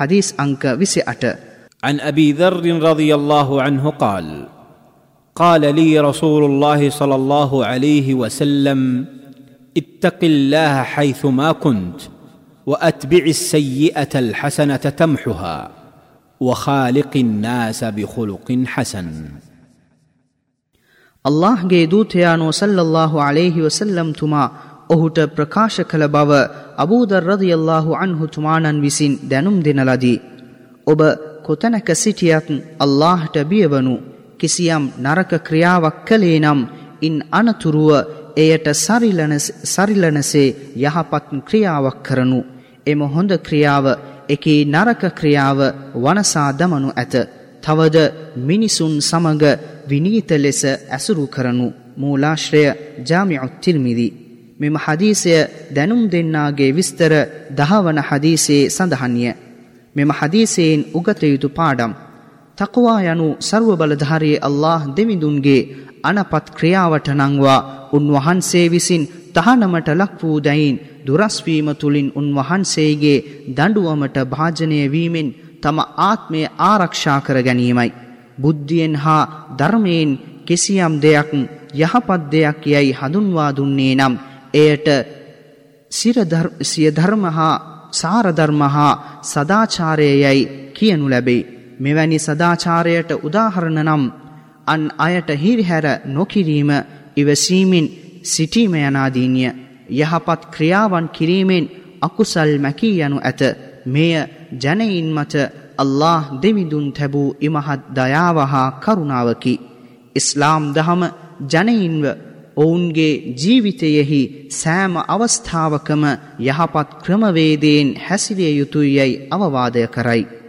حديث أنك وسعت عن أبي ذر رضي الله عنه قال قال لي رسول الله صلى الله عليه وسلم اتق الله حيثما كنت وأتبع السيئة الحسنة تمحها وخالق الناس بخلق حسن. الله جيدوت يانو صلى الله عليه وسلم تما ඔහුට ප්‍රකාශ කළ බව අබූදර් රදියල්ලාහු අන්හු තුමානන් විසින් දැනුම් දෙන ලදී. ඔබ කොතැනක සිටියත් අල්لهට බියවනු කිසියම් නරක ක්‍රියාවක් කළේ නම් ඉන් අනතුරුව එයට සරිලනසේ යහපත් ක්‍රියාවක් කරනු. එම හොඳ ක්‍රියාව එකී නරක ක්‍රියාව වනසා දමනු ඇත. තවද මිනිසුන් සමග විනීත ලෙස ඇසුරු කරනු මූලාශ්‍රය ජාමිඋත් තිර්මිදි මෙම හදීසය දැනුම් දෙන්නාගේ විස්තර දහවන හදීසේ සඳහන්ය මෙම හදීසයෙන් උගත යුතු පාඩම් තකවා යනු සර්ව බලධාරී අල්له දෙවිඳුන්ගේ අනපත් ක්‍රියාවට නංවා උන්වහන්සේ විසින් තහනමට ලක් වූ දැයින් දුරස්වීම තුළින් උන්වහන්සේගේ දඩුවමට භාජනය වීමෙන් තම ආත්මය ආරක්ෂා කර ගැනීමයි. බුද්ධියෙන් හා ධර්මයෙන් කිසියම් දෙයක් යහපත් දෙයක් යැයි හඳුන්වා දුන්නේ නම් එයට සිය ධර්ම හා සාරධර්ම හා සදාචාරය යැයි කියනු ලැබේ. මෙවැනි සදාචාරයට උදාහරණ නම් අන් අයට හිරිහැර නොකිරීම ඉවසීමෙන් සිටීම යනාදීනිය යහපත් ක්‍රියාවන් කිරීමෙන් අකුසල් මැකී යනු ඇත මෙය ජනයින් මත අල්له දෙවිදුන් තැබූ ඉමහත් දයාව හා කරුණාවකි. ඉස්ලාම් දහම ජනයින්ව ඔවුන්ගේ ජීවිතයෙහි සෑම අවස්ථාවකම යහපත් ක්‍රමවේදයෙන් හැසිරිය යුතුයි යැයි අවවාදය කරයි.